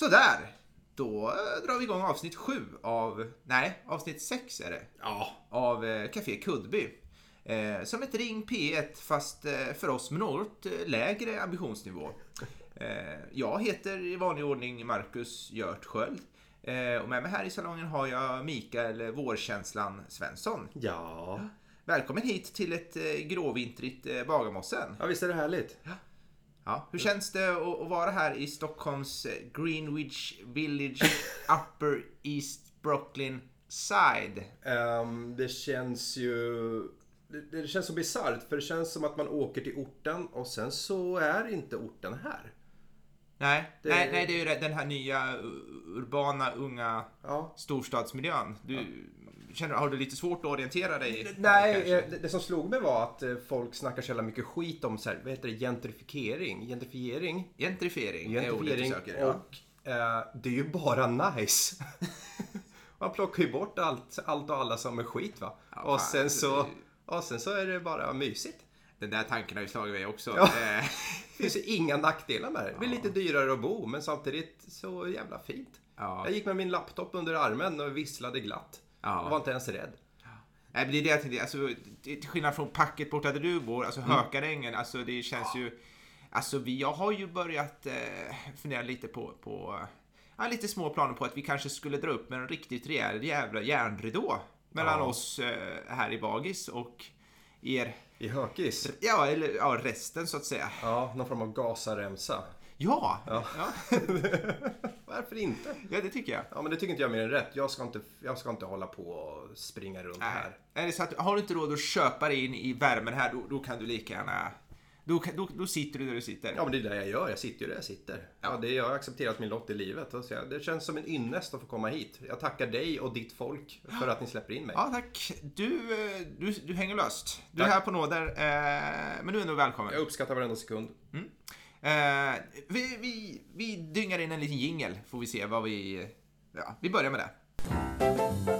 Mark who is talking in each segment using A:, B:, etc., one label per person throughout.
A: Sådär! Då eh, drar vi igång avsnitt sju av, nej, avsnitt sex är det.
B: Ja.
A: Av eh, Café Kuddby. Eh, som ett Ring P1 fast för oss med något lägre ambitionsnivå. Eh, jag heter i vanlig ordning Marcus Gjört Sköld. Eh, och med mig här i salongen har jag Mikael Vårkänslan Svensson.
B: Ja.
A: Välkommen hit till ett gråvintrigt Bagarmossen.
B: Ja, visst är det härligt?
A: Ja, hur känns det att, vara här i Stockholms eh, Greenwich Village Upper East Brooklyn Side?
B: Ehm, det känns ju... Det, det känns så bisarrt för det känns som att man åker till orten och sen så är inte orten här.
A: Nej,
B: Det-
A: nej, nej, det är ju den här nya urbana, unga
B: Ja.
A: storstadsmiljön. Du, känner, har du lite svårt att orientera dig?
B: Nej, eh, det, det som slog mig var att eh, folk snackar så jävla mycket skit om så här, vad heter det, gentrifiering. Gentrifiering.
A: Gentrifiering, är ordet
B: Gentrifiering
A: söker. Ja.
B: och eh, det är ju bara nice. Man plockar ju bort allt, allt och alla som är skit va.
A: Ja,
B: och,
A: fan,
B: sen
A: det-
B: så, och sen så är det bara mysigt.
A: Den där tanken har ju slagit mig också.
B: Ja.
A: Eh,
B: Det finns ju inga nackdelar med det. Det blir lite dyrare att bo men samtidigt så jävla fint.
A: Ja.
B: Jag gick med min laptop under armen och visslade glatt.
A: Ja.
B: Jag var inte ens rädd.
A: Nej, men det är det jag tänkte, alltså, till skillnad från packet borta där du bor, alltså Hökarängen, alltså det känns ju... Alltså vi, jag har ju börjat eh, fundera lite på, på ja, lite små planer på att vi kanske skulle dra upp med en riktigt rejäl jävla järnridå mellan
B: Ja.
A: oss eh, här i Bagis och er,
B: I hökis.
A: ja, eller ja, resten så att säga.
B: Ja, någon form av gasaremsa.
A: Ja,
B: Ja.
A: ja.
B: Varför inte?
A: ja det tycker jag.
B: Ja, men det tycker inte jag är mer än rätt. Jag ska inte, jag ska inte hålla på och springa runt här.
A: Nej. Är det så att, har du inte råd att köpa dig in i värmen här, då, då kan du lika gärna... Då, då, då sitter du där du sitter.
B: Ja, men det är det jag gör. Jag sitter ju där jag sitter. Ja, det, jag har accepterat min lott i livet. Och så jag- Det känns som en ynnest att få komma hit. Jag tackar dig och ditt folk för att ni släpper in mig.
A: Ja, tack. Du, du, du hänger löst. Du är
B: Tack.
A: här på nåder, eh, men du är ändå välkommen.
B: Jag uppskattar varenda sekund.
A: Eh, vi, vi, vi dyngar in en liten jingel, får vi se vad vi... Ja, vi börjar med det.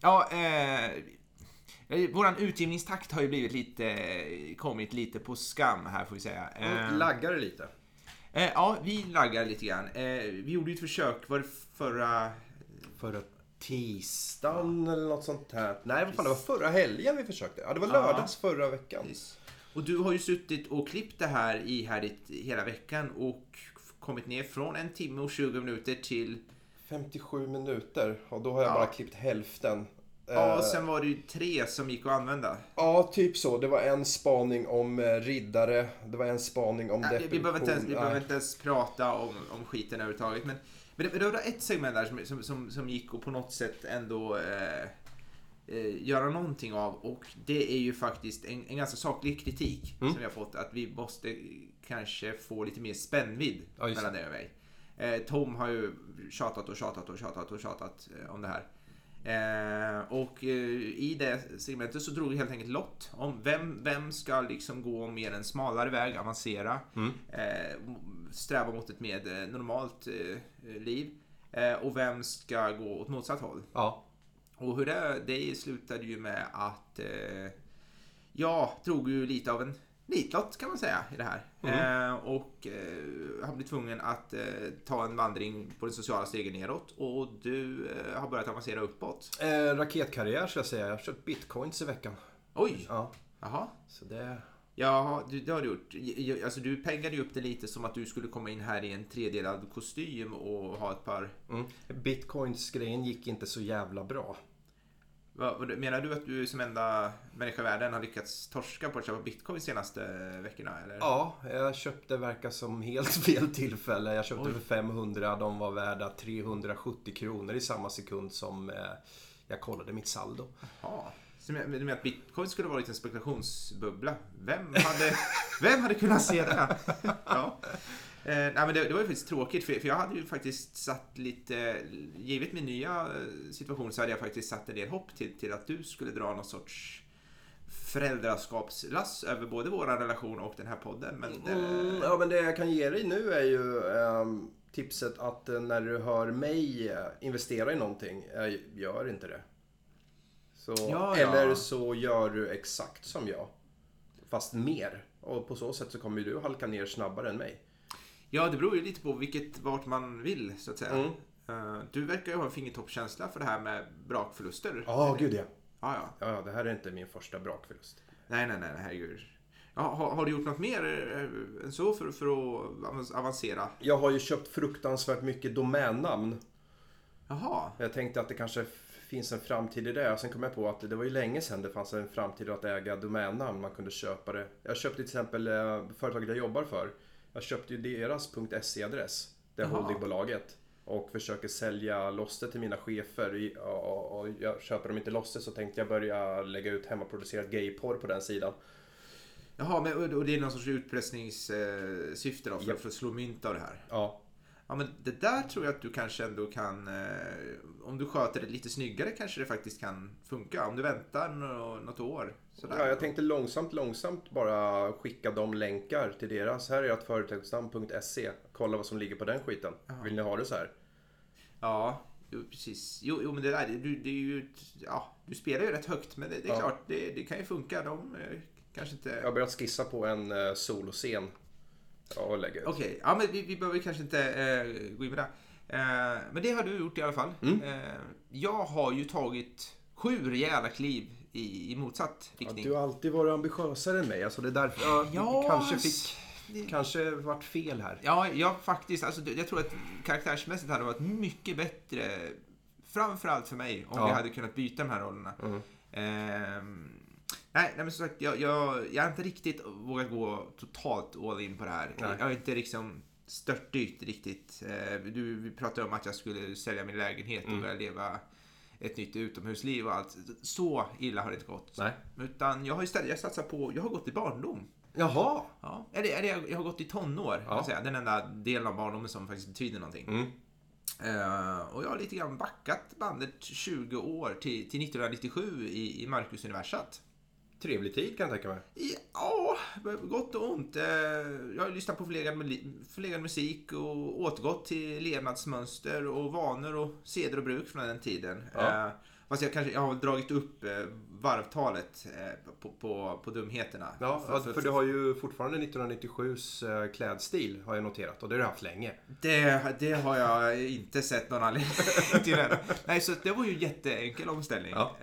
A: Ja eh, eh, våran utgivningstakt har ju blivit lite, kommit lite på skam här får vi säga. Eh,
B: Laggar det lite?
A: eh, ja, vi laggar lite grann. Eh, vi gjorde ju ett försök, var det förra...
B: Förra tisdagen eller något sånt här. Nej, vad fan, det var förra helgen vi försökte. Ja, det var lördags förra veckan.
A: Och du har ju suttit och klippt det här ihärdigt hela veckan och kommit ner från en timme och 20 minuter till...
B: 57 minuter och då har jag
A: Ja.
B: bara klippt hälften.
A: Ja,
B: Eh,
A: sen var det ju tre som gick att använda.
B: Ja, typ så. Det var en spaning om eh, riddare. Det var en spaning om
A: Nej, vi, vi, behöver inte ens, vi
B: depression.
A: behöver inte ens prata om, om skiten överhuvudtaget. Men, men det, det var ett segment där som, som, som, som gick att på något sätt ändå eh, eh, göra någonting av. Och det är ju faktiskt en, en ganska saklig kritik
B: Mm.
A: som vi har fått. Att vi måste kanske få lite mer spännvidd
B: Ja,
A: mellan dig och mig. Eh, Tom har ju tjatat och tjatat och tjatat och tjatat eh, om det här. Eh, och eh, i det segmentet så drog vi helt enkelt lott om vem, vem ska liksom gå mer en smalare väg, avancera,
B: Mm.
A: eh, sträva mot ett mer eh, normalt liv och vem ska gå åt motsatt håll.
B: Ja.
A: Och hur det, det slutade ju med att jag drog ju lite av en nitlott kan man säga i det här. Eh, och eh, har blivit tvungen att eh, ta en vandring på den sociala stegen neråt och du eh, har börjat avancera uppåt.
B: Eh, raketkarriär ska jag säga. Jag har kört bitcoins i veckan.
A: Oj!
B: Ja.
A: Jaha.
B: Så det...
A: Ja, du, det har du gjort. Alltså, du peggade ju upp det lite som att du skulle komma in här i en tredelad kostym och ha ett par...
B: Mm. Bitcoins-grejen gick inte så jävla bra.
A: Menar du att du som enda människa i världen har lyckats torska på att köpa bitcoin senaste veckorna? Eller?
B: Ja, jag köpte verkar som helt fel tillfälle. Jag köpte
A: Oj.
B: för 500. De var värda 370 kronor i samma sekund som eh, jag kollade mitt saldo.
A: Jaha. Så Du menar att bitcoin skulle varit en spekulationsbubbla? Vem hade, vem hade kunnat se det? Ja. Eh, nej, men det, det var ju faktiskt tråkigt för, för jag hade ju faktiskt satt lite, givet min nya eh, situation så hade jag faktiskt satt en del hopp till, till att du skulle dra någon sorts föräldraskapslass över både vår relation och den här podden. Men,
B: Mm,
A: eh,
B: ja, men det jag kan ge dig nu är ju ehm, tipset att eh, när du hör mig eh, investera i någonting, eh, gör inte det. Så,
A: Ja, ja.
B: Eller så gör du exakt som jag, fast mer. Och på så sätt så kommer du halka ner snabbare än mig.
A: Ja, det beror ju lite på vilket, vart man vill så att säga.
B: Mm.
A: Eh, du verkar ju ha en fingertoppskänsla för det här med brakförluster.
B: Ja, gud ja.
A: Ja, ja.
B: Ja, ja, det här är inte min första brakförlust.
A: Nej, nej, nej, herregud. Ja, har, har du gjort något mer eh, än så för, för att avancera?
B: Jag har ju köpt fruktansvärt mycket domännamn.
A: Jaha.
B: Jag tänkte att det kanske finns en framtid i det. Sen kom jag på att det var ju länge sedan det fanns en framtid att äga domännamn. Man kunde köpa det. Jag köpte till exempel eh, företaget jag jobbar för. Jag köpte ju deras .se-adress. Det
A: Jaha.
B: holdingbolaget. Och försöker sälja loss det till mina chefer. Och och jag köper de inte loss det så tänkte jag börja lägga ut hemmaproducerad gayporr på den sidan.
A: Jaha, men, och det är någon sorts utpressningssyfte då för,
B: Japp.
A: för att slå mynt av det här?
B: Ja,
A: Ja, men det där tror jag att du kanske ändå kan... Eh, om du sköter det lite snyggare kanske det faktiskt kan funka. Om du väntar nå- något år. Sådär.
B: Ja, jag tänkte långsamt, långsamt bara skicka de länkar till deras. Här är ett företagsnamn.se. Kolla vad som ligger på den skiten. Vill ni ha det så här?
A: Ja, jo, precis. Jo, jo men det där, du, det är ju... Ja, du spelar ju rätt högt, men det, det är
B: Ja.
A: klart, det, det kan ju funka. De eh, kanske inte...
B: Jag har börjat skissa på en uh, soloscen. Ja, och lägga ut.
A: Okej, ja men vi, vi behöver kanske inte eh, gå in på det. Eh, men det har du gjort i alla fall.
B: Mm.
A: Eh, jag har ju tagit sju rejäla kliv i, i motsatt
B: Ja,
A: riktning.
B: du har alltid varit ambitiösare än mig. Alltså det är därför jag
A: Ja,
B: kanske fick...
A: det-
B: Kanske vart fel här.
A: Ja, jag faktiskt, alltså, jag tror att karaktärsmässigt hade varit mycket bättre, framförallt för mig, om
B: Ja.
A: vi hade kunnat byta de här rollerna.
B: Mm.
A: Ehm, nej, nej, men som sagt, jag, jag, jag har inte riktigt vågat gå totalt all in på det här.
B: Nej.
A: Jag har inte liksom störtdykt riktigt. Eh, du, vi pratade om att jag skulle sälja min lägenhet
B: Mm.
A: och börja leva ett nytt utomhusliv och allt. Så illa har det inte gått.
B: Nej.
A: Utan jag har istället jag satsat på, jag har gått i barndom.
B: Jaha!
A: Ja, eller, eller jag, har gått i tonår,
B: Ja.
A: säga. den enda delen av barndomen som faktiskt betyder någonting.
B: Mm.
A: Eh, och jag har lite grann backat bandet 20 år till, till 1997 i, i Marcus Universat.
B: Trevlig tid kan jag tänka mig.
A: Ja, gott och ont. Eh, Jag har lyssnat på förlegad, förlegad musik och återgått till levnadsmönster och vanor och seder och bruk från den tiden.
B: Ja.
A: Eh, Fast jag kanske jag har dragit upp eh, varvtalet på, på, på dumheterna.
B: Ja, för, för du har ju fortfarande 1997s eh, klädstil har jag noterat och det har du haft länge.
A: Det, det har jag inte sett någon anledning till än. Nej, så det var ju en jätteenkel omställning.
B: Ja.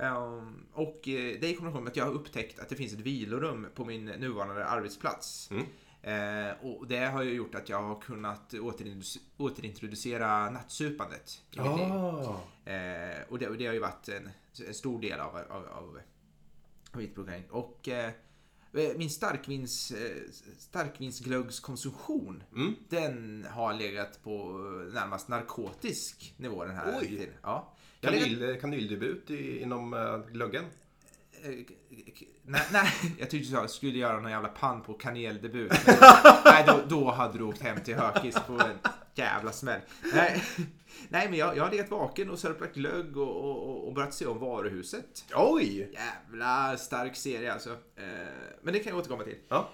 A: Eh, ehm, och eh, det är i kombination med att jag har upptäckt att det finns ett vilorum på min nuvarande arbetsplats.
B: Mm.
A: Eh, och det har ju gjort att jag har kunnat återintroduce- återintroducera nattsupandet i mitt liv.
B: Ah.
A: Eh, och, det, och det har ju varit en, en stor del av, av, av, av mitt program. Och eh, min starkvins, eh, starkvinsglöggskonsumtion,
B: Mm.
A: den har legat på närmast narkotisk nivå den här
B: Oj.
A: tiden. Ja.
B: Kanyl, kanydebut i, inom uh, glöggen.
A: eh, nej, nej, jag tyckte jag skulle göra någon jävla pann på kaneldebut. nej, då, då hade du åkt hem till Hökis på en jävla smäll. Nej, nej men jag, jag har legat vaken och sörplat glögg och, och, och- börjat se om varuhuset.
B: Oj!
A: Jävla stark serie alltså. Eh, men det kan jag återkomma till.
B: Ja.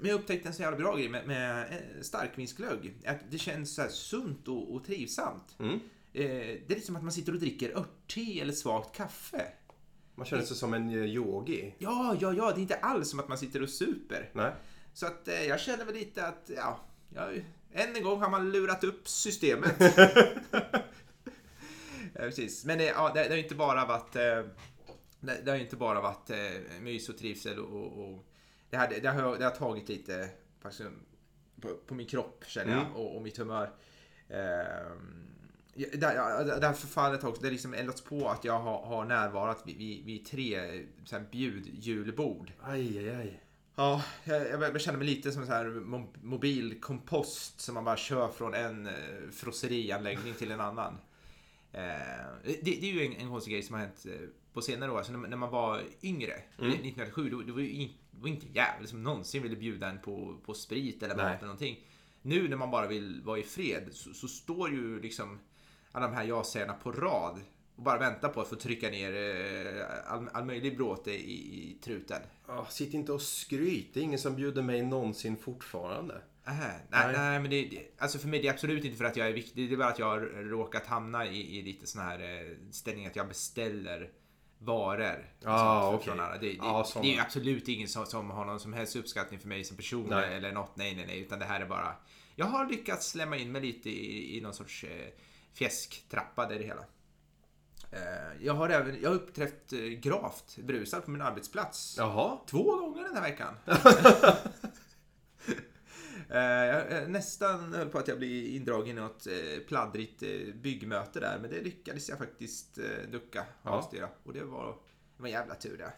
A: Men jag upptäckte en så jävla bra grej med, med starkvinsglögg. Att det känns så här sunt och, och trivsamt.
B: Mm.
A: Eh, det är lite som att man sitter och dricker örtte eller svagt kaffe.
B: Man känner sig som en eh, yogi.
A: Ja, ja, ja, det är inte alls som att man sitter och super.
B: Nej.
A: Så att eh, jag känner väl lite att, ja, jag, än en gång har man lurat upp systemet. ja, precis. Men det, ja, det, det har ju inte bara varit, det, har inte bara varit mys och trivsel och, och, det, här, det, har, det har tagit lite faktiskt, på, på min kropp känner jag
B: Mm.
A: och, och mitt humör. Ehm, ja, det, här förfallet har också, det liksom eldats på att jag har, har närvarat vid, vid, vid tre så här, bjudjulbord.
B: Aj, aj, aj.
A: Ja, jag, jag, känner mig lite som sån här mo- mobil kompost som man bara kör från en eh, frosserianläggning till en annan. Eh, det, det är ju en, en konstig grej som har hänt eh, på senare år. Alltså när, när man var yngre,
B: Mm.
A: 1997, då, då var ju in, det var inte jävel som någonsin ville bjuda en på, på sprit eller mat eller någonting. Nu när man bara vill vara i fred så, så står ju liksom alla de här ja-sägarna på rad och bara väntar på att få trycka ner eh, all, all möjlig bråte i, i truten.
B: Ja, sitt inte och skryt. Det är ingen som bjuder mig någonsin fortfarande.
A: Äh, nej, nej. nej, men det, alltså för mig det är absolut inte för att jag är viktig. Det är bara att jag har råkat hamna i, i lite sån här eh, ställning att jag beställer varor.
B: Ah,
A: från andra. Det, det,
B: Ja,
A: det är absolut ingen som, som har någon som helst uppskattning för mig som person
B: Nej.
A: eller något. Nej, nej, nej. Utan det här är bara... Jag har lyckats slämma in mig lite i, i någon sorts eh, fjäsktrappa där i det hela. Eh, jag har även jag har uppträtt eh, gravt berusad på min arbetsplats.
B: Jaha.
A: Två gånger den här veckan. Eh, Jag nästan höll på att jag blir indragen i något pladdrigt byggmöte där, men det lyckades jag faktiskt ducka och avstyra. Och det var, det var en jävla tur det.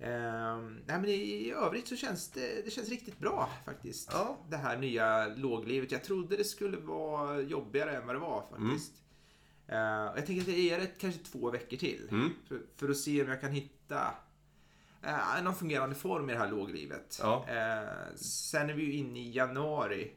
A: Ehm, nej, men i övrigt så känns det, det känns riktigt bra faktiskt.
B: Ja.
A: Det här nya låglivet. Jag trodde det skulle vara jobbigare än vad det var faktiskt. Eh, och jag tänker att jag ger det kanske två veckor till.
B: Mm.
A: För, för att se om jag kan hitta eh, någon fungerande form i det här låglivet.
B: Ja.
A: Eh, sen är vi ju inne i januari.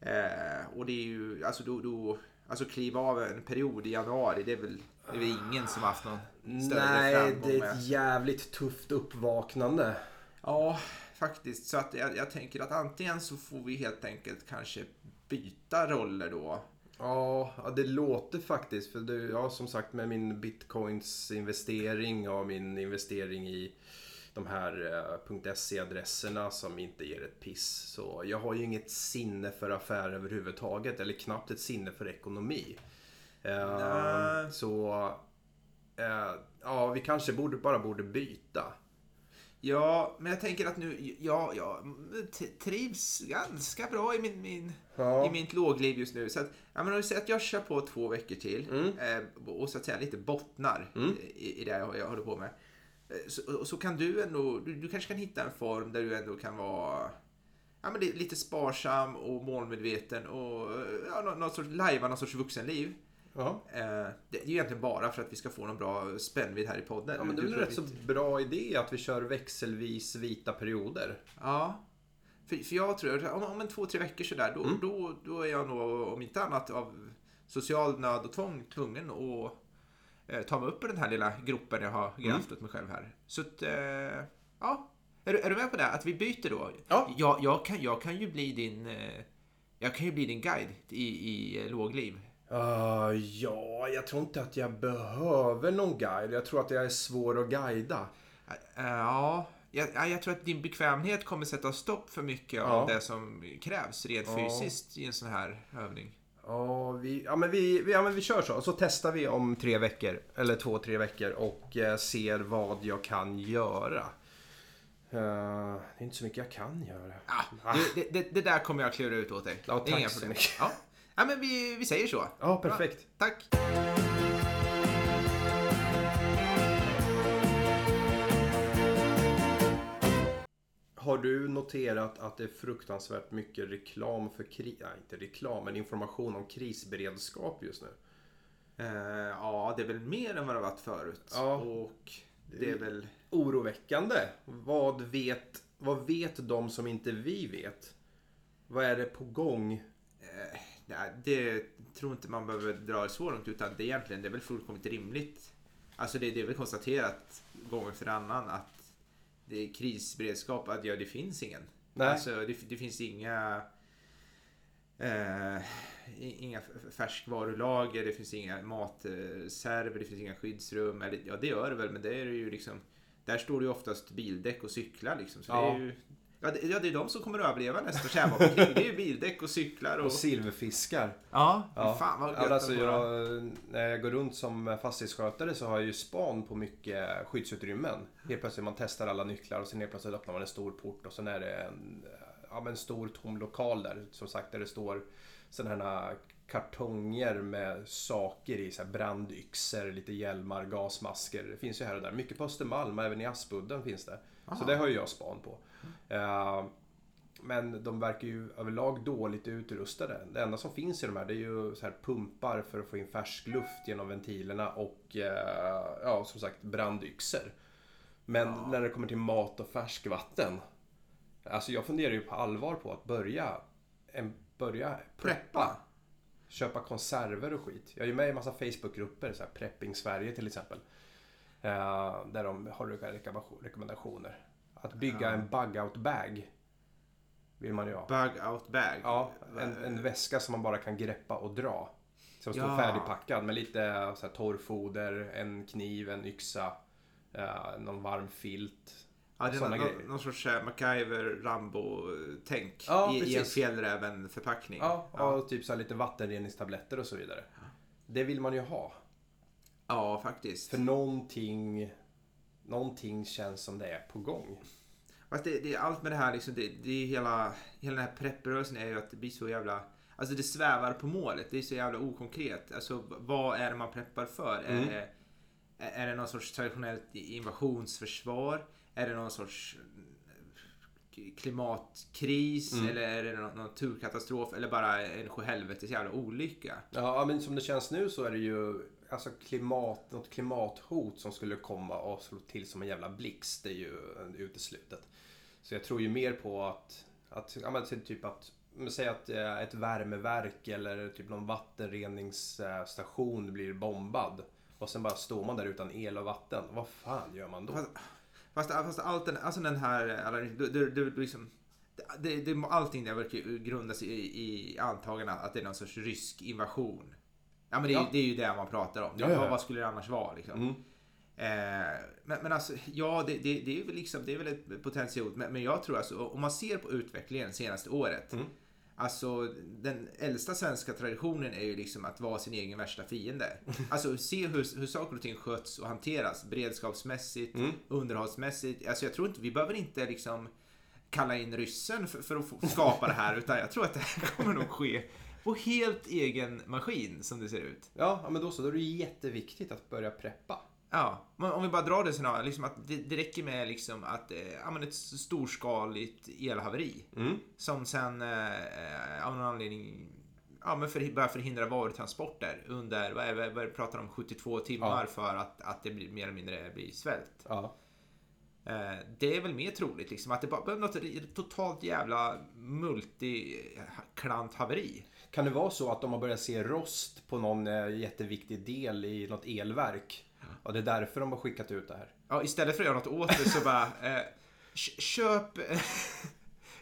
A: Eh, och det är ju, alltså då, då alltså kliva av en period i januari, det är väl, det är ingen som haft någon större
B: Nej,
A: framgång
B: det är
A: med.
B: ett jävligt tufft uppvaknande.
A: Ja, faktiskt. Så att jag, jag tänker att antingen så får vi helt enkelt kanske byta roller då.
B: Ja, det låter faktiskt. För det, ja, som sagt med min bitcoins investering och min investering i de här eh, .se-adresserna som inte ger ett piss. Så jag har ju inget sinne för affärer överhuvudtaget. Eller knappt ett sinne för ekonomi. Eh,
A: Nej.
B: så eh, ja, vi kanske borde, bara borde byta.
A: Ja, men jag tänker att nu, ja, jag trivs ganska bra i min, min
B: Ja.
A: i mitt lågliv just nu. Så att, ja, men om vi säger att jag kör på två veckor till
B: Mm.
A: eh, och så att säga lite bottnar i, i det jag, jag håller på med. Eh, Så, och så kan du ändå, du, du kanske kan hitta en form där du ändå kan vara ja, men lite sparsam och målmedveten och eh, ja, nå- någon sorts, lajva någon sorts vuxenliv.
B: Ja.
A: Eh, det är ju egentligen bara för att vi ska få någon bra spännvidd här i podden.
B: Ja, men det är väl
A: tror
B: rätt så bra idé att vi kör växelvis vita perioder.
A: Ja. För, för jag tror att om, om en två, tre veckor sådär, då, då, då är jag nog om inte annat av social nöd och tvång tvungen att eh, ta mig upp ur den här lilla gropen jag har grävt åt mig själv här. Så att, eh, ja. Är du, är du med på det? Att vi byter då?
B: Ja.
A: Jag, jag, kan, jag kan ju bli din... Eh, jag kan ju bli din guide i, i eh, lågliv.
B: Uh, ja, jag tror inte att jag behöver någon guide. Jag tror att jag är svår att guida.
A: Eh, ja, jag, ja, jag tror att din bekvämlighet kommer sätta stopp för mycket
B: Ja.
A: av det som krävs rent fysiskt i en sån här övning.
B: Ja, vi, ja, men vi, ja, men vi kör så. Så testar vi om tre veckor. Eller två, tre veckor. Och eh, ser vad jag kan göra. Eh, det är inte så mycket jag kan göra.
A: Ah, det, det, det, det där kommer jag klura ut åt dig.
B: Ja, tack så mycket.
A: Ja. Ja, men vi, vi säger så.
B: Ja, perfekt.
A: Tack.
B: Har du noterat att det är fruktansvärt mycket reklam för krig... Nej, inte reklam, men information om krisberedskap just nu?
A: Eh, ja, det är väl mer än vad det varit förut.
B: Ja.
A: Och det är väl...
B: Oroväckande. Vad vet, vad vet de som inte vi vet? Vad är det på gång?
A: Eh, nej, det tror inte man behöver dra det så långt utan det är egentligen det är väl fullkomligt rimligt. Alltså det, det är väl konstaterat gång efter annan att det är krisberedskap, att ja, det finns ingen.
B: Nej.
A: Alltså det, det finns inga eh, inga färskvarulager, det finns inga matserver, det finns inga skyddsrum. Eller, ja, det gör det väl, men det är ju liksom där står det ju oftast bildäck och cyklar liksom. Så
B: Ja.
A: det är ju Ja det, ja, det är de som kommer att överleva nästa kärnvapenkrig. Det är ju bildäck och cyklar och...
B: Och silverfiskar.
A: Ja,
B: Ja.
A: fan vad gött
B: alltså jag, när jag går runt som fastighetsskötare så har jag ju span på mycket skyddsutrymmen. Helt plötsligt man testar alla nycklar och sen helt plötsligt öppnar man en stor port och sen är det en, ja, men en stor tom lokal där. Som sagt där det står sådana här kartonger med saker i. Så här brandyxor, lite hjälmar, gasmasker. Det finns ju här och där. Mycket på Östermalm även i Aspudden finns det. Så
A: Aha.
B: det har ju jag span på. Eh, men de verkar ju överlag dåligt utrustade. Det enda som finns i de här det är ju så här pumpar för att få in färsk luft genom ventilerna och eh, ja, som sagt brandyxor. Men när det kommer till mat och färskvatten. Alltså jag funderar ju på allvar på att börja, en, börja preppa. Köpa konserver och skit. Jag är ju med i en massa Facebookgrupper, så här Prepping Sverige till exempel. Eh, där de har rekommendationer. Att bygga
A: Ja.
B: en bug-out bag. Vill man ju ha.
A: Bug out bag.
B: Ja, en, en väska som man bara kan greppa och dra. Som står
A: Ja.
B: färdigpackad med lite så här, torrfoder, en kniv, en yxa, eh, någon varm filt.
A: Ja, det är någon,
B: grejer.
A: någon sorts eh, MacGyver, Rambo-tänk
B: Ja,
A: i, i en fjällräven-förpackning.
B: Ja,
A: ja.
B: och typ så lite vattenreningstabletter och så vidare. Det vill man ju ha.
A: ja, faktiskt.
B: För någonting, någonting känns som det är på gång.
A: Fast det, det är allt med det här, liksom, det, det är hela, hela den här prepprörelsen är ju att det blir så jävla... Alltså det svävar på målet. Det är så jävla okonkret. Alltså vad är det man preppar för?
B: Mm.
A: Är, det, är det någon sorts traditionellt invasionsförsvar? Är det någon sorts klimatkris?
B: Mm.
A: Eller är det någon naturkatastrof? Eller bara en sjuhelvetes jävla olycka?
B: Ja, men som det känns nu så är det ju alltså klimat, något klimathot som skulle komma och slå till som en jävla blixt. Det är ju uteslutet. Så jag tror ju mer på att, att ja, men typ, typ att säg att eh, ett värmeverk eller typ någon vattenreningsstation blir bombad. Och sen bara står man där utan el och vatten. Vad fan gör man då?
A: Fast, fast, fast allt den, alltså den här, alla- det, du liksom, det, det, allting där verkar ju grundas i, i antagande att det är någon sorts rysk invasion. Ja men det, är-
B: Ja.
A: det är ju det man pratar om.
B: Ja, ja.
A: Vad, skulle det annars vara liksom?
B: Mm.
A: Eh, men, men alltså, ja det, det, det är väl liksom, det är väl ett potentiellt men, men jag tror alltså, om man ser på utvecklingen senaste året.
B: Mm.
A: Alltså den äldsta svenska traditionen är ju liksom att vara sin egen värsta fiende. Alltså se hur, hur saker och ting sköts och hanteras beredskapsmässigt,
B: Mm.
A: underhållsmässigt. Alltså jag tror inte, vi behöver inte liksom kalla in ryssen för, för att skapa det här utan jag tror att det här kommer nog ske på helt egen maskin som det ser ut.
B: Ja, men då så. Då är det jätteviktigt att börja preppa.
A: Ja, men om vi bara drar det scenariot, liksom att det, det räcker med liksom att, eh, ja men ett storskaligt elhaveri.
B: Mm.
A: Som sen eh, av någon anledning ja, men för, börjar förhindra varutransporter under, vad är vad det, pratar om 72 timmar
B: Ja.
A: för att, att det blir, mer eller mindre blir svält.
B: Ja.
A: Eh, det är väl mer troligt liksom att det bara behöver något totalt jävla multiklant haveri.
B: Kan det vara så att de har börjat se rost på någon eh, jätteviktig del i något elverk? Och det är därför de har skickat ut det här.
A: Ja, istället för att göra något åt det så bara eh, kö- köp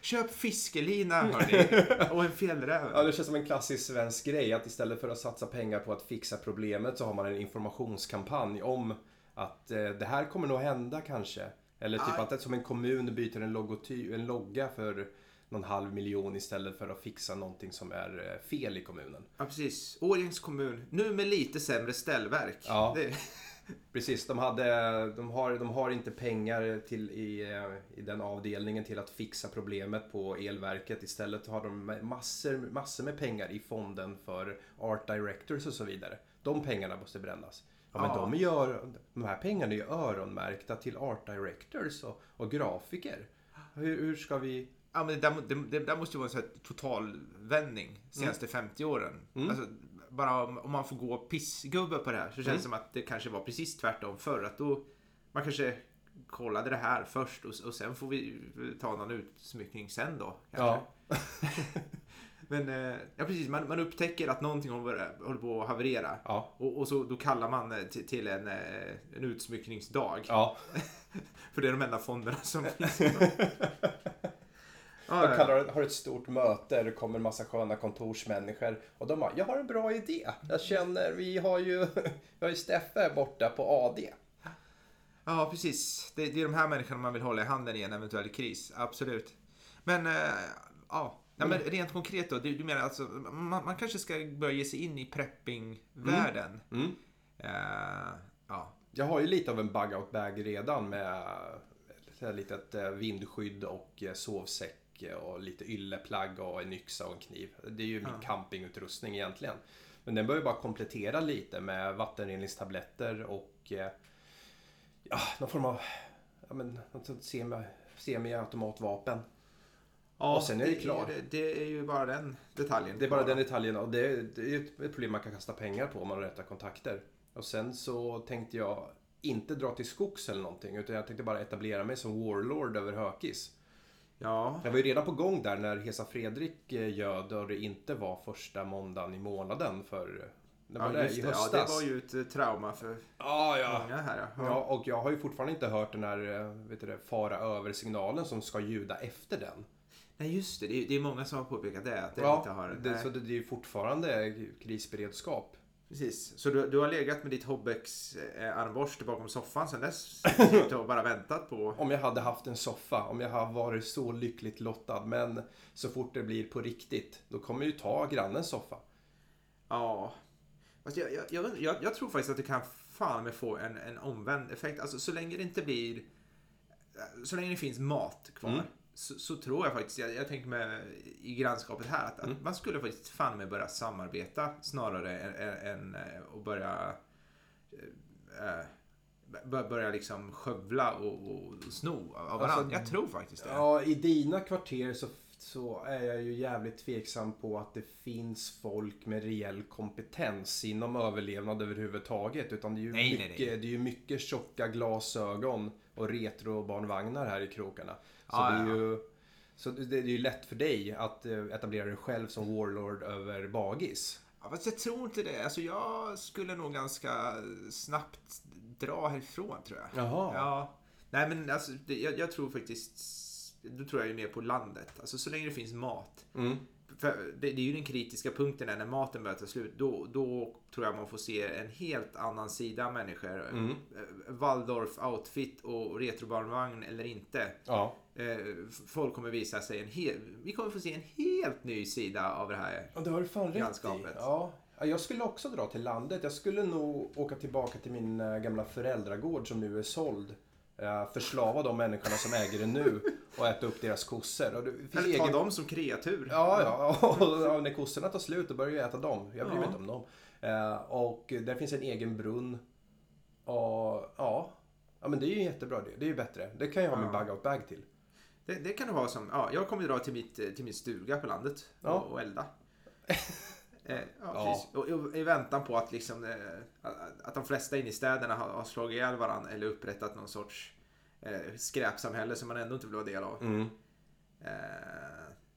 A: Köp fiskelina hörni och en fjällräv.
B: Ja, det känns som en klassisk svensk grej att istället för att satsa pengar på att fixa problemet så har man en informationskampanj om att eh, det här kommer nog hända kanske. Eller typ
A: Aj.
B: att det, som en kommun byter en, logoty- en logga för någon halv miljon istället för att fixa någonting som är eh, fel i kommunen.
A: Ja, precis. Årjängs kommun. Nu med lite sämre ställverk.
B: Ja.
A: Det,
B: Precis, de, hade, de, har, de har inte pengar till, i, eh, i den avdelningen till att fixa problemet på elverket. Istället har de massor, massor med pengar i fonden för art directors och så vidare. De pengarna måste brännas. Ja, men
A: Ja.
B: De, gör, de här pengarna är ju öronmärkta till art directors och, och grafiker. Hur, hur ska vi...
A: ja, men det, där, det, det där måste ju vara en sån här total vändning senaste 50 åren.
B: Mm.
A: Alltså, bara om, om man får gå pissgubbe på det här så känns det
B: Mm.
A: som att det kanske var precis tvärtom förr. Att då man kanske kollade det här först och, och sen får vi ta någon utsmyckning sen då. Kanske.
B: Ja,
A: Men eh, ja, precis, man, man upptäcker att någonting håller, håller på att haverera.
B: ja,
A: Och, och så, då kallar man eh, till, till en, eh, en utsmyckningsdag.
B: ja.
A: För det är de enda fonderna som finns.
B: De
A: ja, ja.
B: kallar, har ett stort möte, det kommer en massa sköna kontorsmänniskor och de bara, jag har en bra idé. Jag känner, vi har ju, vi har ju Steffe borta på AD.
A: ja, precis. Det, det är de här människorna man vill hålla i handen i en eventuell kris. Absolut. Men, eh, ja. Nej, men rent konkret då, du, du menar alltså man, man kanske ska börja ge sig in i prepping-världen?
B: Mm.
A: Eh, ja.
B: Jag har ju lite av en bug-out bag redan med ett litet eh, vindskydd och eh, sovsäck och lite ylleplagg och en yxa och en kniv. Det är ju min
A: Ja.
B: campingutrustning egentligen. Men den bör ju bara komplettera lite med vattenreningstabletter och eh, ja, någon form av ja, men, semi, semi-automatvapen.
A: ja
B: Och sen är det klart.
A: Det, det är ju bara den detaljen.
B: Det är bara den detaljen och det, det är ju ett ett problem man kan kasta pengar på om man har rätta kontakter. Och sen så tänkte jag inte dra till skogs eller någonting utan jag tänkte bara etablera mig som warlord över Hökis.
A: Ja,
B: Jag var ju redan på gång där när Hesa Fredrik eh, göd och det inte var första måndagen i månaden för... Det var
A: ja,
B: det, i
A: det. Ja,
B: höstas.
A: det var ju ett eh, trauma för
B: Ja, ja.
A: många här. Ja.
B: Ja, och jag har ju fortfarande inte hört den här eh, vet du det, fara över-signalen som ska ljuda efter den.
A: Nej, just det. Det är, det är många som har påpekat det. Att det
B: Ja,
A: inte har...
B: det, så det, det är ju fortfarande krisberedskap.
A: Precis. Så du, du har legat med ditt Hobbex eh, armborste bakom soffan sen dess? och bara väntat på...
B: Om jag hade haft en soffa, om jag har varit så lyckligt lottad. Men så fort det blir på riktigt, då kommer jag ju ta grannens soffa.
A: Ja. Fast jag, jag, jag, jag, jag tror faktiskt att du kan fan med få en, en omvänd effekt. Alltså så länge det inte blir... Så länge det finns mat kvar.
B: Mm.
A: Så, så tror jag faktiskt, jag, jag tänker med i grannskapet här, att, att man skulle faktiskt fan med börja samarbeta snarare än, än, än eh, att börja bör- börja liksom skövla och, och sno av varandra.
B: Alltså,
A: jag tror faktiskt det.
B: Ja, i dina kvarter så, så är jag ju jävligt tveksam på att det finns folk med reell kompetens inom överlevnad överhuvudtaget. Utan det är ju,
A: Nej, nej,
B: mycket,
A: nej.
B: Det är ju mycket tjocka glasögon och retrobarnvagnar här i krokarna. Så
A: Ja,
B: det är
A: ja.
B: ju så det det är ju lätt för dig att eh, etablera dig själv som warlord över bagis.
A: Ja, fast jag tror inte det. Alltså jag skulle nog ganska snabbt dra härifrån tror jag.
B: Jaha.
A: Ja. Nej men alltså, det, jag, jag tror faktiskt, då tror jag ju mer på landet. Alltså så länge det finns mat.
B: Mm.
A: För det, det är ju den kritiska punkten är när maten börjar ta slut. Då, då tror jag man får se en helt annan sida av människor.
B: Mm.
A: Eh, Waldorf-outfit och retrobarnvagn eller inte.
B: Ja.
A: Eh, Folk kommer visa sig en hel... Vi kommer få se en helt ny sida av det här.
B: Ja, det har du fan rätt i.
A: Grannskapet.
B: Ja. Ja, Jag skulle också dra till landet. Jag skulle nog åka tillbaka till min eh, gamla föräldragård som nu är såld. Eh, Förslava de människorna som äger den nu och äta upp deras kossor. Och det
A: Eller ta
B: egen-
A: dem som kreatur.
B: Ja, ja. Och när kossorna tar slut då börjar jag äta dem. Jag bryr mig
A: Ja.
B: inte om dem. Eh, Och där finns en egen brunn. Och ja, ja men det är ju jättebra det. Det är ju bättre. Det kan jag ha min
A: Ja.
B: bug-out-bag till.
A: Det, det kan det vara som, ja, jag kommer dra till, mitt, till min stuga på landet
B: Ja.
A: och, och elda. eh, ja,
B: Ja.
A: Och, och, I väntan på att, liksom, eh, att- de flesta inne i städerna har, har slagit ihjäl varandra eller upprättat någon sorts eh, skräpsamhälle som man ändå inte vill vara del av.
B: Mm.
A: Eh,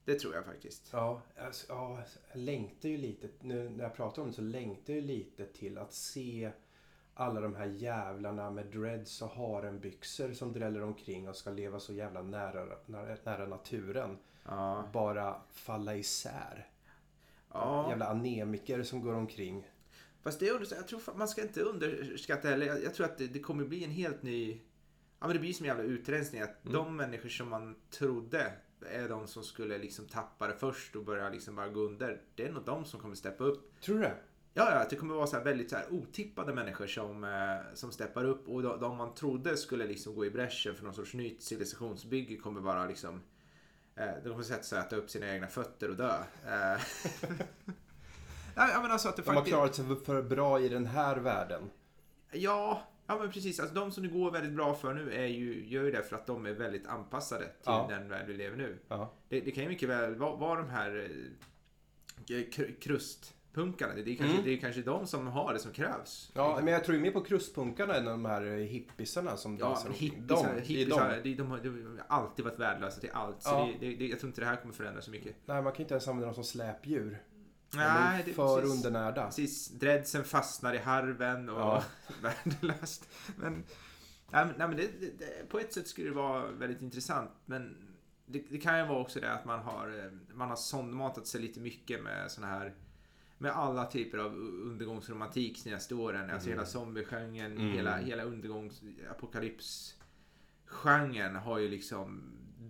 A: det tror jag faktiskt.
B: Ja, alltså, ja, jag längtar ju lite, nu när jag pratar om det så längtar jag ju lite till att se alla de här jävlarna med dreads och harenbyxor som dräller omkring och ska leva så jävla nära, nära, nära naturen.
A: Ja.
B: Bara falla isär.
A: Ja.
B: Jävla anemiker som går omkring.
A: Fast det, är jag tror man ska inte underskatta heller. Jag, jag tror att det, det kommer bli en helt ny... Ja men det blir som en jävla utrensning. Att
B: Mm.
A: de människor som man trodde är de som skulle liksom tappa det först och börja liksom bara gå under. Det är nog de som kommer steppa upp.
B: Tror du det?
A: Ja, ja, det kommer vara så här väldigt så här otippade människor som, eh, som steppar upp. Och de, de man trodde skulle liksom gå i bräschen för någon sorts nytt civilisationsbygge kommer bara liksom... Eh, de kommer sätta sig och äta upp sina egna fötter och dö. Eh, ja, men alltså att det
B: De har
A: faktiskt...
B: klarat sig för bra i den här världen.
A: Ja, ja men precis. Alltså, de som det går väldigt bra för nu är ju, gör ju det för att de är väldigt anpassade till
B: Ja.
A: den värld vi lever nu.
B: Ja.
A: Det, det kan ju mycket väl vara, vara de här eh, krustpunkarna. Det är, kanske,
B: Mm.
A: det är kanske de som har det som krävs.
B: Ja, men jag tror ju mer på krustpunkarna än de här hippisarna som
A: Ja,
B: dansar
A: hippisar,
B: De,
A: hippisar
B: de.
A: de, de, har, de har alltid varit värdelösa till allt. Så
B: Ja.
A: det, det, jag tror inte det här kommer förändras så mycket.
B: Nej, man kan inte ens använda dem som släpdjur.
A: Nej, det
B: för
A: precis.
B: undernärda.
A: Precis, dreadsen fastnar i harven och
B: Ja.
A: värdelöst. Men, nej, men, nej, men det, det, på ett sätt skulle det vara väldigt intressant. Men det, det kan ju vara också det att man har, eh, man har sondmatat sig lite mycket med såna här med alla typer av undergångsromantik senaste åren. Alltså hela zombiegenren,
B: Mm.
A: hela, hela undergångs apokalypsgenren har ju liksom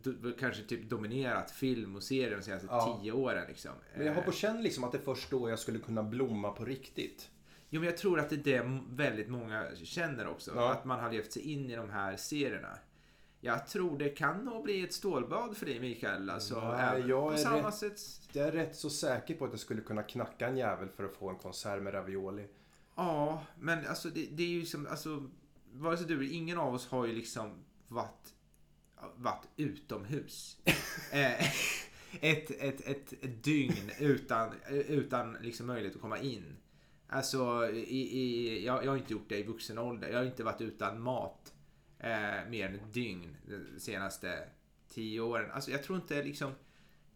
A: do, kanske typ dominerat film och serier de senaste
B: Ja.
A: tio åren. Liksom.
B: Men jag har
A: Eh,
B: på känn liksom att det är först då jag skulle kunna blomma på riktigt.
A: Jo, men jag tror att det är det väldigt många känner också.
B: Ja.
A: Att man har levt sig in i de här serierna. Jag tror det kan nog bli ett stålbad för dig Mikael. Alltså,
B: Nej, jag
A: på
B: är
A: samma
B: rätt-
A: sätt.
B: Jag är rätt så säker på att jag skulle kunna knacka en jävel för att få en konserv med ravioli.
A: Ja, men alltså det, det är ju som, alltså, vare sig du ingen av oss har ju liksom varit, varit utomhus. Eh, ett, ett, ett, ett dygn utan, utan liksom möjlighet att komma in. Alltså, i, i, jag, jag har inte gjort det i vuxen ålder. Jag har inte varit utan mat eh, mer än ett dygn de senaste tio åren. Alltså jag tror inte liksom...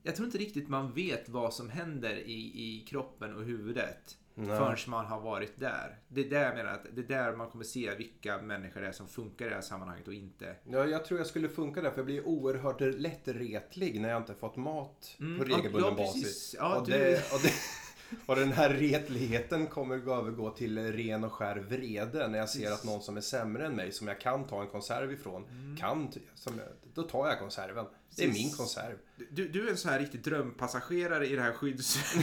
A: Jag tror inte riktigt man vet vad som händer i, i kroppen och huvudet.
B: Nej.
A: Förrän man har varit där. Det är där jag menar att det är där man kommer se vilka människor det är som funkar i det här sammanhanget och inte.
B: Ja, jag tror jag skulle funka där för jag blir oerhört lätt retlig när jag inte fått mat
A: Mm,
B: på regelbunden
A: ja,
B: basis.
A: Ja,
B: och,
A: du-
B: det, och, det, och den här retligheten kommer att övergå till ren och skär vrede när jag ser att någon som är sämre än mig, som jag kan ta en konserv ifrån, kan, t- som, då tar jag konserven. Det är
A: Mm.
B: Min konserv.
A: Du, du är en sån här riktig drömpassagerare i det här skydds...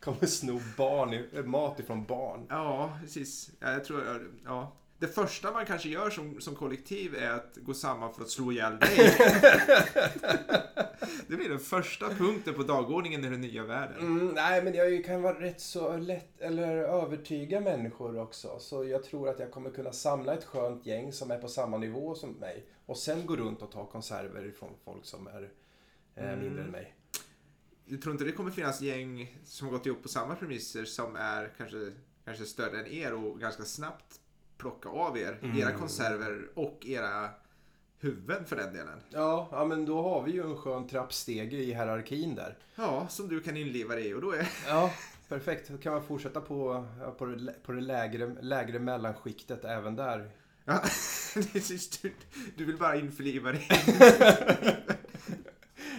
B: Kommer sno barn, mat ifrån barn.
A: ja, precis. Ja, jag tror... Ja. Det första man kanske gör som, som kollektiv är att gå samman för att slå ihjäl dig. det blir den första punkten på dagordningen i den nya världen.
B: Mm, nej, men jag kan vara rätt så lätt, eller övertyga människor också. Så jag tror att jag kommer kunna samla ett skönt gäng som är på samma nivå som mig. Och sen gå runt och ta konserver ifrån folk som är eh,
A: Mm.
B: mindre än mig.
A: Jag tror inte det kommer finnas gäng som har gått ihop på samma premisser som är kanske, kanske större än er och ganska snabbt plocka av er
B: Mm.
A: era konserver och era huvuden för den delen.
B: Ja, ja, men då har vi ju en skön trappstege i hierarkin där.
A: Ja, som du kan inleva dig i och då är...
B: Ja, perfekt. Då kan man fortsätta på, på det, på det lägre, lägre mellanskiktet även där.
A: Ja, det är just- du, du vill bara införliva dig.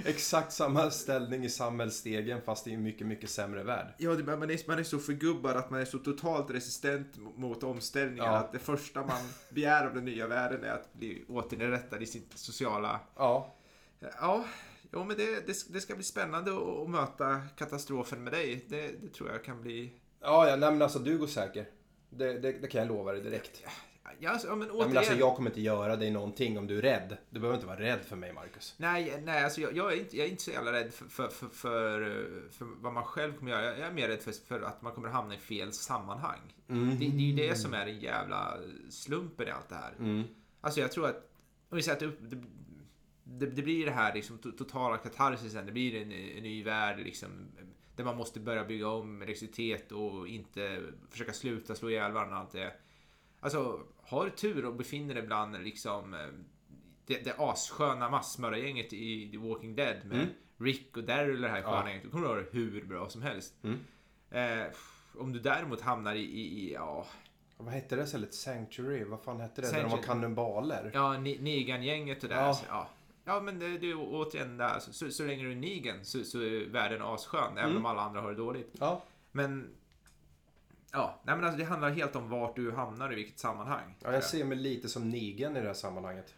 B: Exakt samma ställning i samhällsstegen fast i en mycket, mycket sämre värld.
A: Ja, det, man, är, man är så förgubbad att man är så totalt resistent mot omställningar
B: Ja.
A: att det första man begär av den nya världen är att bli återinrättad i sitt sociala...
B: Ja,
A: Ja, jo, men det, det, det ska bli spännande att, att möta katastrofen med dig. Det, det tror jag kan bli...
B: ja, ja nej, men alltså du går säker. Det, det, det kan jag lova dig direkt.
A: Ja, alltså, ja, men
B: Ja,
A: återigen...
B: men alltså, jag kommer inte göra dig någonting om du är rädd. Du behöver inte vara rädd för mig, Marcus.
A: Nej, nej alltså jag, jag, är inte, jag är inte så jävla rädd för, för, för, för, för vad man själv kommer göra. Jag är mer rädd för, för att man kommer hamna i fel sammanhang.
B: Mm.
A: Det, det är ju det som är den jävla slumpen i allt det här.
B: Mm.
A: Alltså jag tror att, om vi säger att det, det, det, blir det här liksom to- totala katarsisen, det blir en, en ny värld liksom. Där man måste börja bygga om elektricitet och inte försöka sluta slå ihjäl varandra och allt det. Alltså, har du tur och befinner dig bland liksom eh, det, det assköna massmördargänget i The Walking Dead med
B: Mm.
A: Rick och Daryl och det här sköna
B: Ja.
A: gänget. Då kommer du ha det hur bra som helst.
B: Mm.
A: Eh, om du däremot hamnar i, i, i ja,
B: Vad hette det istället? Sanctuary? Vad fan hette det? Där de var
A: Sanctuary.
B: kannibaler?
A: Ja, Negan-gänget och där.
B: Ja.
A: Så, ja. ja, men det, det är återigen där. Så, så, så länge du är Negan så, så är världen asskön, även
B: Mm.
A: om alla andra har det dåligt.
B: Ja.
A: Men... Ja, nej men alltså det handlar helt om vart du hamnar i vilket sammanhang.
B: ja, jag ser mig lite som Negan i det här sammanhanget.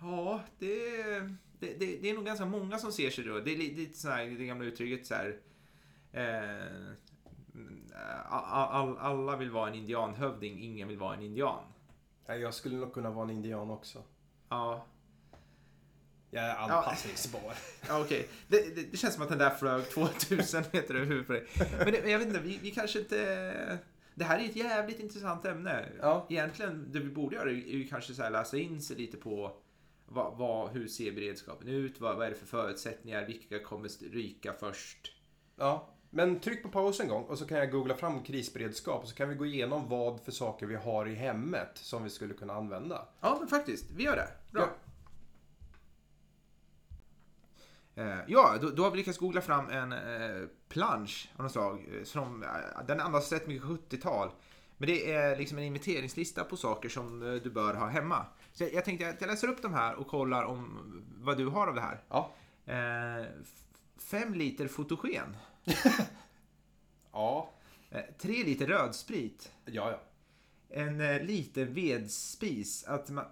A: Ja, det, det, det, det är nog ganska många som ser sig då. Det är lite, lite så här, det gamla uttrycket så här. Eh, all, all, alla vill vara en indianhövding, ingen vill vara en indian.
B: Nej, Jag skulle nog kunna vara en indian också.
A: Ja,
B: Jag är anpassningsbar.
A: Ja, okej. Det, det, det känns som att den där flög 2000 meter över huvudet på dig. Men det, jag vet inte, vi, vi kanske inte... Det här är ett jävligt intressant ämne.
B: Ja.
A: Egentligen, det vi borde göra är ju kanske så här läsa in sig lite på vad, vad, hur ser beredskapen ut? Vad, vad är det för förutsättningar? Vilka kommer ryka först?
B: Ja. Men tryck på paus en gång och så kan jag googla fram krisberedskap och så kan vi gå igenom vad för saker vi har i hemmet som vi skulle kunna använda.
A: Ja, men faktiskt. Vi gör det. Bra.
B: Ja.
A: Eh, Ja, då, då har vi lyckats googla fram en eh, plansch av något slag. eh, Som, eh, den andas rätt mycket 70-tal. Men det är liksom en inviteringslista på saker som eh, du bör ha hemma. Så jag, jag tänkte att jag läser upp de här och kollar om vad du har av det här.
B: Ja.
A: Eh, fem liter fotogen.
B: Ja.
A: Eh, tre liter rödsprit.
B: Ja, ja.
A: En eh, liten vedspis,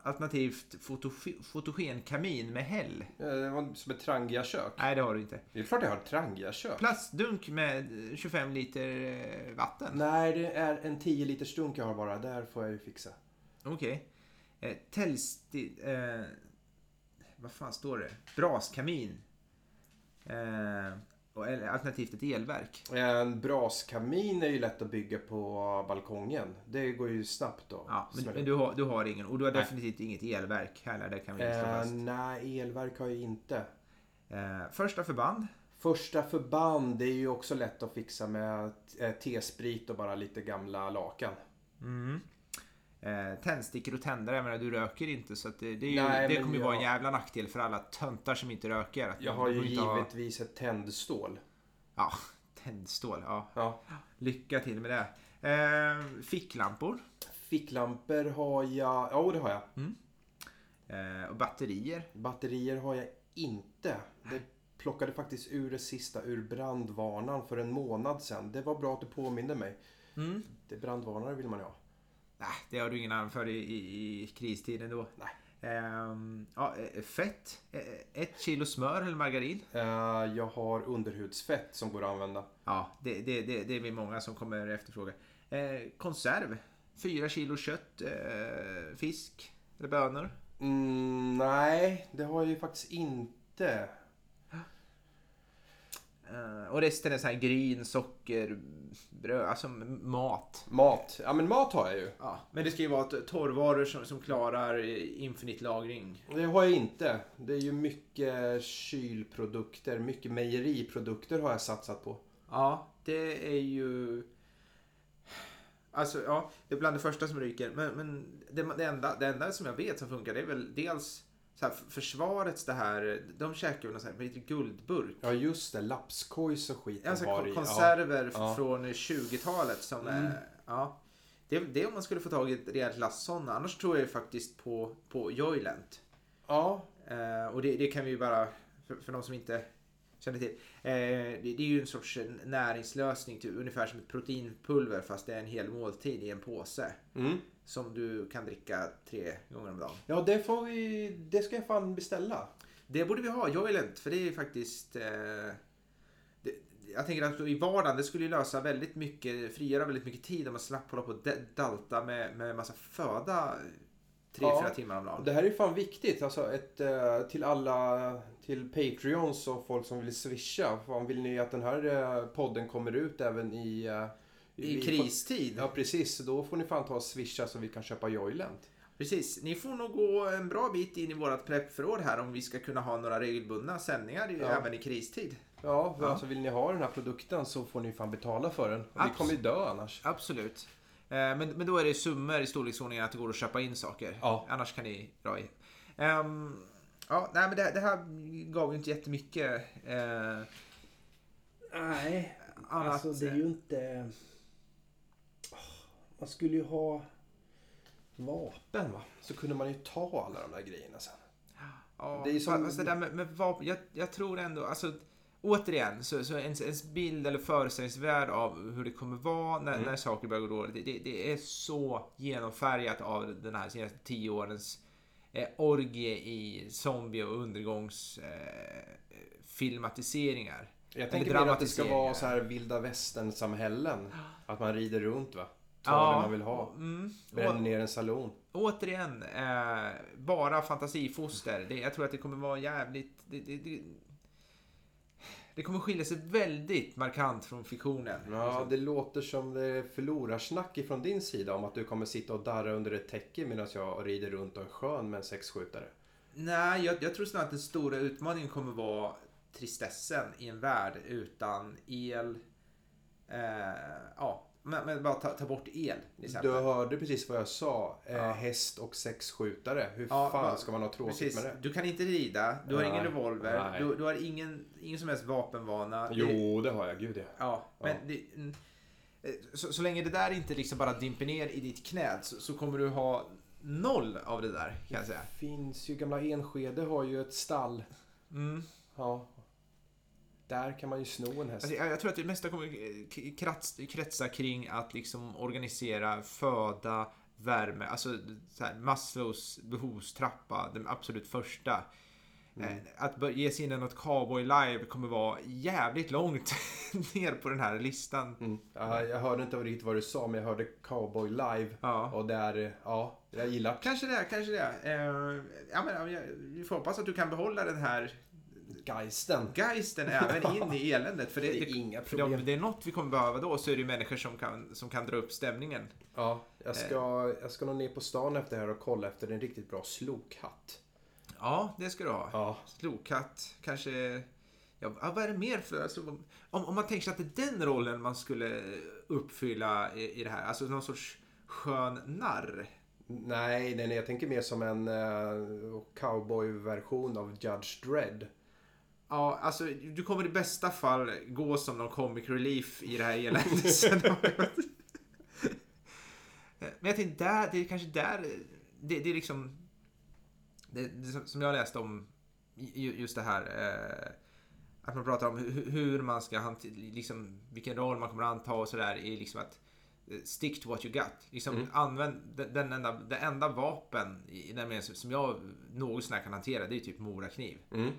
A: alternativt fotoge- fotogenkamin med häll.
B: Eh, Det var som ett Trangia-kök.
A: Nej, det har du inte.
B: Det är klart jag har ett Trangia-kök.
A: Plastdunk med eh, 25 liter eh, vatten.
B: Nej, det är en 10 liters dunk jag har bara. Där får jag ju fixa.
A: Okej. Eh, Tällsti... Eh, vad fan står det? Braskamin. Eh, alternativt ett elverk.
B: En braskamin är ju lätt att bygga på balkongen. Det går ju snabbt då.
A: Ja, men, men du, har, du har ingen. Och du har
B: Nej.
A: definitivt inget elverk heller. Det kan vi slå
B: Eh,
A: fast.
B: nej, elverk har jag inte.
A: Eh, första förband.
B: Första förband det är ju också lätt att fixa med eh, T-sprit och bara lite gamla lakan.
A: Mm. Eh, tändstickor och tändare. Jag menar, du röker inte så det, det, ju,
B: Nej,
A: det kommer ju
B: jag-
A: vara en jävla nackdel för alla töntar som inte röker. Att
B: Jag har ju
A: inte ha-
B: givetvis ett tändstål.
A: Ja, tändstål. Ja.
B: Ja.
A: Lycka till med det. Eh, ficklampor.
B: Ficklampor har jag, ja det har jag.
A: Eh, och batterier.
B: Batterier har jag inte. Det plockade faktiskt ur det sista ur brandvarnaren för en månad sedan. Det var bra att du påminde mig.
A: Mm.
B: Det brandvarnare vill man ju ha.
A: Nej, det har du ingen användning för i, i, i kristiden då.
B: Nej.
A: Ehm, ja, eh, fett. Eh, Ett kilo smör eller margarin.
B: Eh, Jag har underhudsfett som går att använda.
A: Ja, det, det, det, det är vi många som kommer efterfråga. Eh, konserv. Fyra kilo kött, eh, fisk eller bönor.
B: Mm, nej, det har jag ju faktiskt inte.
A: Eh, och resten är så här gryn, socker, bröd, alltså mat.
B: Mat. Ja men mat har jag ju.
A: Ja, men det ska ju vara torrvaror som, som klarar eh, infinite lagring.
B: Det har jag inte. Det är ju mycket kylprodukter, mycket mejeriprodukter har jag satsat på.
A: Ja, det är ju... Alltså, ja, det är bland det första som ryker. Men, men det, det, enda, det enda som jag vet som funkar det är väl dels så här, försvarets det här, de käkar väl någon sån här, guldburk.
B: Ja just det, lapskojs och skit
A: Alltså
B: har
A: konserver
B: Ja.
A: från 20-talet som
B: Mm.
A: är, ja. Det, det är om man skulle få tag i ett rejält lass sådana. Annars tror jag faktiskt på, på Joylent.
B: Ja,
A: Eh, och det, det kan vi ju bara, för, för de som inte känner till. Eh, det, det är ju en sorts näringslösning, till, ungefär som ett proteinpulver fast det är en hel måltid i en påse.
B: mm.
A: Som du kan dricka tre gånger om dagen.
B: ja det får vi, det ska jag fan beställa.
A: Det borde vi ha, Joylent, för det är faktiskt... Eh, det, jag tänker att i vardagen, det skulle ju lösa väldigt mycket, frigöra väldigt mycket tid om man slapp hålla på och dalta med, med massa föda tre,
B: Ja.
A: fyra timmar om dagen.
B: Det här är ju fan viktigt. Alltså ett, eh, till alla, till Patreons och folk som vill swisha. Fan, vill ni att den här eh, podden kommer ut även i...
A: I kristid.
B: Ja precis, då får ni fan ta och swisha så vi kan köpa Joylent.
A: Precis, ni får nog gå en bra bit in i vårt preppförråd här om vi ska kunna ha några regelbundna sändningar
B: Ja.
A: även i kristid.
B: Ja,
A: Ja.
B: alltså vill ni ha den här produkten så får ni fan betala för den. Vi
A: Abs-
B: kommer ju dö annars.
A: Absolut. Eh, Men, men då är det summor i storleksordningen att det går att köpa in saker.
B: Ja.
A: Annars kan ni dra in. Ehm, ja, nej, men det, det här gav ju inte jättemycket. Eh,
B: Nej,
A: annat,
B: alltså det är ju inte... Man skulle ju ha vapen va? Så kunde man ju ta alla de där grejerna sen.
A: Ja,
B: Det är ju som-
A: det där med, med vapen, jag, jag tror ändå, alltså återigen, så, så ens, ens bild eller föreställningsvärld av hur det kommer vara när,
B: Mm.
A: när saker börjar gå dåligt, det, det, det är så genomfärgat av den här senaste tio årens eh, orgie i zombie och undergångs eh, filmatiseringar.
B: Jag tänker mer att det ska vara så här vilda västern-samhällen. Att man rider runt va? Tar
A: Ja,
B: det man vill ha.
A: Mm,
B: Bränner ner en salon.
A: återigen, eh, bara fantasifoster. Det, jag tror att det kommer vara jävligt... Det, det, det, det kommer skilja sig väldigt markant från fiktionen.
B: Ja, det låter som det förlorarsnack ifrån din sida om att du kommer sitta och darra under ett täcke medan jag rider runt och är skön med en sexskjutare.
A: Nej, jag, jag tror snarare att den stora utmaningen kommer vara tristessen i en värld utan el. Eh, ja, men, men bara ta, ta bort el.
B: Du hörde precis vad jag sa. Eh,
A: Ja.
B: Häst och sexskjutare. Hur
A: Ja,
B: fan ska man ha tråkigt
A: Precis.
B: med det?
A: Du kan inte rida, du har
B: Nej.
A: ingen revolver, du, du har ingen, ingen som helst vapenvana. Det-
B: Jo, det har jag. Gud ja.
A: Ja, men det, mm, eh, så, så länge det där inte liksom bara dimper ner i ditt knä så, så kommer du ha noll av det där kan jag säga.
B: finns ju, gamla Enskede har ju ett stall.
A: Mm.
B: Ja. Där kan man ju sno en häst.
A: Alltså, jag, jag tror att det mesta kommer kretsa kring att liksom organisera föda, värme, alltså så här, Maslows behovstrappa, den absolut första. Eh, Att ge sig in i något cowboy live kommer vara jävligt långt ner på den här listan.
B: Mm. Ja, jag hörde inte riktigt vad du sa, men jag hörde Cowboy live.
A: Ja.
B: Och där, ja, jag gillar.
A: Kanske det, kanske det. Eh, ja, men, jag, vi får hoppas att du kan behålla den här
B: Geisten.
A: geisten även in i eländet. För det,
B: Det är
A: det,
B: inga
A: för
B: problem.
A: om det är något vi kommer behöva då så är det människor som kan, som kan dra upp stämningen.
B: Ja, jag ska, jag ska nog ner på stan efter det här och kolla efter en riktigt bra slokhatt.
A: Ja, det ska du ha.
B: Ja.
A: Slokhatt, kanske... Ja, vad är det mer för... Alltså, om, om man tänker sig att det är den rollen man skulle uppfylla i, i det här. Alltså någon sorts skön narr.
B: Nej, nej, nej, jag tänker mer som en uh, cowboy-version av Judge Dredd.
A: Ja, alltså du kommer i bästa fall gå som någon comic relief i det här eländet. Men jag tänkte där, det är kanske där, det, det är liksom, det, det, som jag läste om just det här, eh, att man pratar om hur, hur man ska hantera, liksom vilken roll man kommer att anta och sådär, är liksom att eh, stick to what you got. Liksom mm. använd den enda, det enda vapen i den meningen som jag något sånär kan hantera, det är typ morakniv. Mm.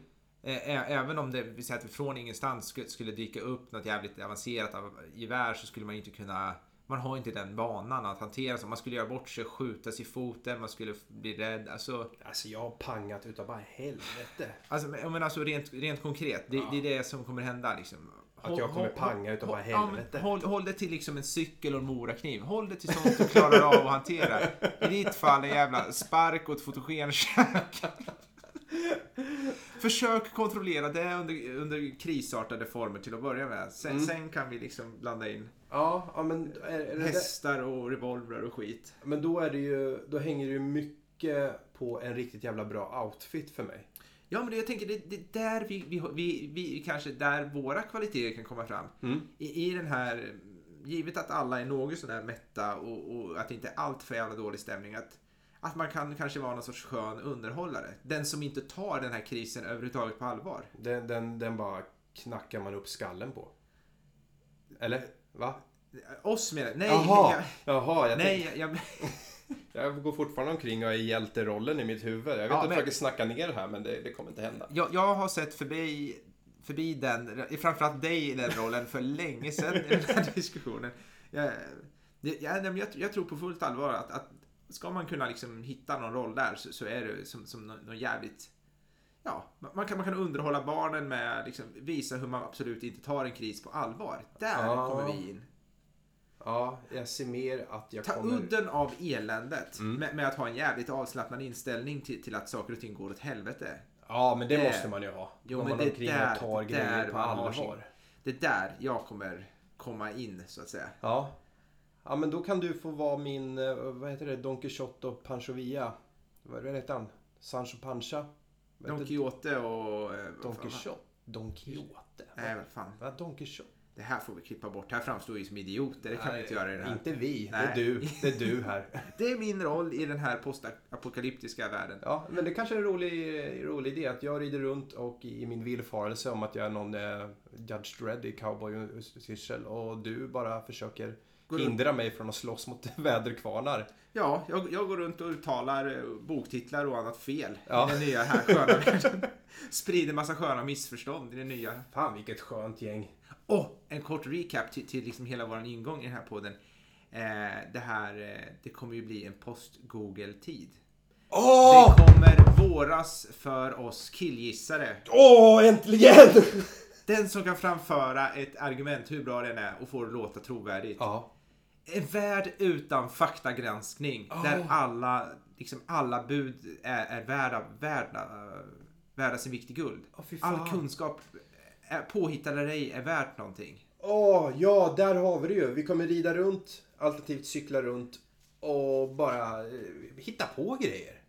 A: Även om det vill säga att från ingenstans skulle, dyka upp något jävligt avancerat av gevär så skulle man inte kunna man har inte den vanan att hantera så. Man skulle göra bort sig, skjuta sig i foten, man skulle bli rädd. Alltså,
B: alltså jag har pangat utav bara helvete.
A: Alltså, men alltså rent, rent konkret, det, ja. det, är det som kommer hända liksom.
B: Att jag kommer panga utav bara helvete.
A: Håll, håll det till liksom en cykel och en morakniv. Håll det till sånt du klarar av att hantera. I ditt fall en jävla spark och ett fotogenkök. Försök kontrollera det under, under krisartade former till att börja med. Sen, mm. sen kan vi liksom blanda in
B: Ja, ja men... Är,
A: Hästar och revolvrar och skit.
B: Men då är det ju, då hänger det ju mycket på en riktigt jävla bra outfit för mig.
A: Ja, men jag tänker det, det där vi, vi, vi, vi, kanske där våra kvaliteter kan komma fram. Mm. I, I den här, givet att alla är något sådär mätta och, och att det inte är allt för jävla dålig stämning. Att, att man kan kanske vara någon sorts skön underhållare. Den som inte tar den här krisen överhuvudtaget på allvar.
B: Den, den, den bara knackar man upp skallen på. Eller? Va?
A: Oss menar Nej.
B: Jaha, jag, Jaha,
A: jag nej, jag, jag...
B: jag går fortfarande omkring och är hjälterollen i mitt huvud. Jag vet ja, att jag försöker snacka ner det här men det, det kommer inte hända.
A: Jag, jag har sett förbi, förbi den, framförallt dig i den rollen för länge sedan i den här diskussionen. Jag, jag, jag, jag tror på fullt allvar att, att ska man kunna liksom hitta någon roll där så, så är det som, som något jävligt ja, man kan, man kan underhålla barnen med liksom, visa hur man absolut inte tar en kris på allvar. Där ja. kommer vi in.
B: Ja, jag ser mer att jag
A: Ta
B: kommer...
A: udden av eländet mm. med, med, att ha en jävligt avslappnad inställning till, till att saker och ting går åt helvete.
B: Ja, men det, det måste man ju ha. Jo, men man det omkring där, och tar grejer på allvar.
A: Det är där jag kommer komma in, så att säga.
B: Ja. Ja, men då kan du få vara min, eh, vad heter det, Don Quixote och Pancho Villa. Vad heter han? Sancho Pancha?
A: Don Quixote och...
B: Eh, Don Quixote? Don Quixote?
A: Nej, vad fan.
B: Vad Don Quixote?
A: Det här får vi klippa bort. Här framstår vi som idioter. Det kan Nej, vi inte göra i det här.
B: Inte vi. Nej. Det är du. Det är du här.
A: det är min roll i den här postapokalyptiska världen.
B: Ja, men det kanske är en rolig, rolig idé att jag rider runt och i min villfarelse om att jag är någon eh, Judge Dredd i cowboy-syssel och du bara försöker hindra mig från att slåss mot väderkvarnar.
A: Ja, jag, jag går runt och uttalar eh, boktitlar och annat fel ja. i den nya här sköna världen. Sprider massa sköna missförstånd i den nya.
B: Fan vilket skönt gäng.
A: Och en kort recap till, till liksom hela vår ingång i den här podden. Eh, det här, eh, det kommer ju bli en post-Google-tid.
B: Oh!
A: Det kommer våras för oss killgissare.
B: Åh, oh, äntligen!
A: Den som kan framföra ett argument, hur bra den är, och få det låta trovärdigt.
B: Ja.
A: En värld utan faktagranskning. Oh. Där alla, liksom alla bud är, är värda, värda, värda sin vikt i guld.
B: Oh,
A: All kunskap, påhittad eller ej, är värt någonting.
B: Åh, oh, ja, där har vi det ju. Vi kommer rida runt, alternativt cykla runt och bara eh, hitta på grejer.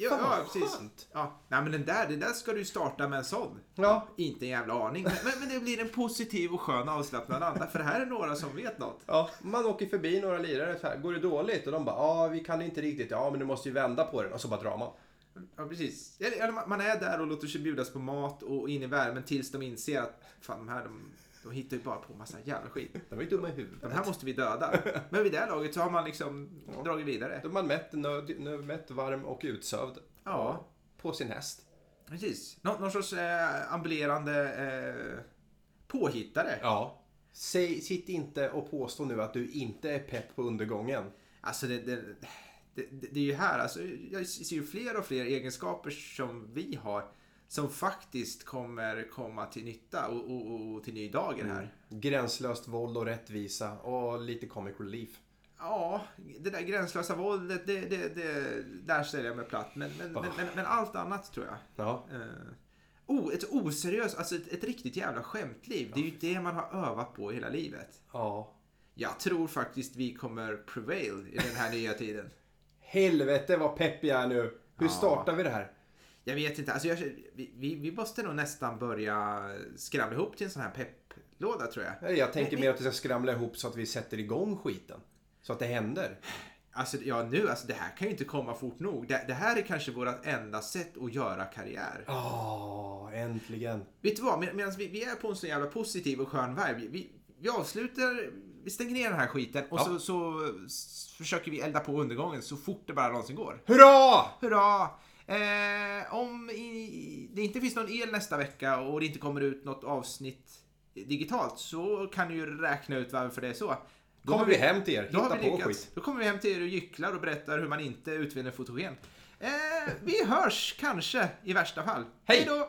A: Ja, Fan, ja precis. Skönt. Ja. Nej, men den där, det där ska du starta med en sån.
B: Ja.
A: Inte en jävla aning. Men, men, det blir en positiv och skön avslappnad anda. För här är några som vet något.
B: Ja, man åker förbi några lirare så här. Går det dåligt? Och de bara, ja vi kan inte riktigt. Ja men du måste ju vända på den. Och så bara drar man.
A: Ja, precis. Eller, man är där och låter sig bjudas på mat och in i värmen tills de inser att fan, de här de, de hittar ju bara på massa jävla skit.
B: De är ju dumma i huvudet.
A: De här måste vi döda. Men vid det här laget så har man liksom ja. dragit vidare.
B: Då man mätt, nöd, mätt, varm och utsövd.
A: Ja.
B: På sin häst.
A: Precis. Nå någon sorts eh, ambulerande eh, påhittare.
B: Ja. Säg, sitt inte och påstå nu att du inte är pepp på undergången.
A: Alltså det, det, det, det är ju här, alltså, jag ser ju fler och fler egenskaper som vi har som faktiskt kommer komma till nytta och, och, och till ny dager här.
B: Mm. Gränslöst våld och rättvisa och lite comic relief.
A: Ja, det där gränslösa våldet, det, det, det, där ställer jag mig platt. Men, men, oh. men, men, allt annat tror jag.
B: Ja.
A: Uh, oh, ett oseriöst, alltså ett, ett riktigt jävla skämtliv. Det är ju det man har övat på hela livet.
B: Ja.
A: Jag tror faktiskt vi kommer prevail i den här nya tiden.
B: Helvete vad pepp jag är nu. Hur
A: Ja.
B: startar vi det här?
A: Jag vet inte, alltså jag, vi, vi, vi måste nog nästan börja skramla ihop till en sån här pepplåda tror jag.
B: Jag tänker mer att vi ska skramla ihop så att vi sätter igång skiten. Så att det händer.
A: Alltså, ja nu, alltså det här kan ju inte komma fort nog. Det, det här är kanske vårt enda sätt att göra karriär.
B: Åh, äntligen.
A: Vet du vad, Med, medan vi, vi är på en så jävla positiv och skön vibe. Vi, vi, avslutar, vi stänger ner den här skiten och
B: Ja.
A: så, så s- försöker vi elda på undergången så fort det bara någonsin går.
B: Hurra!
A: Hurra! Eh, om i, det inte finns någon el nästa vecka och det inte kommer ut något avsnitt digitalt så kan du ju räkna ut varför det är så. Då
B: Kommer vi hem till er, hitta på
A: lyckats.
B: skit.
A: Då kommer vi hem till er och gycklar och berättar hur man inte utvinner fotogen. Eh, vi hörs kanske i värsta fall. Hej då!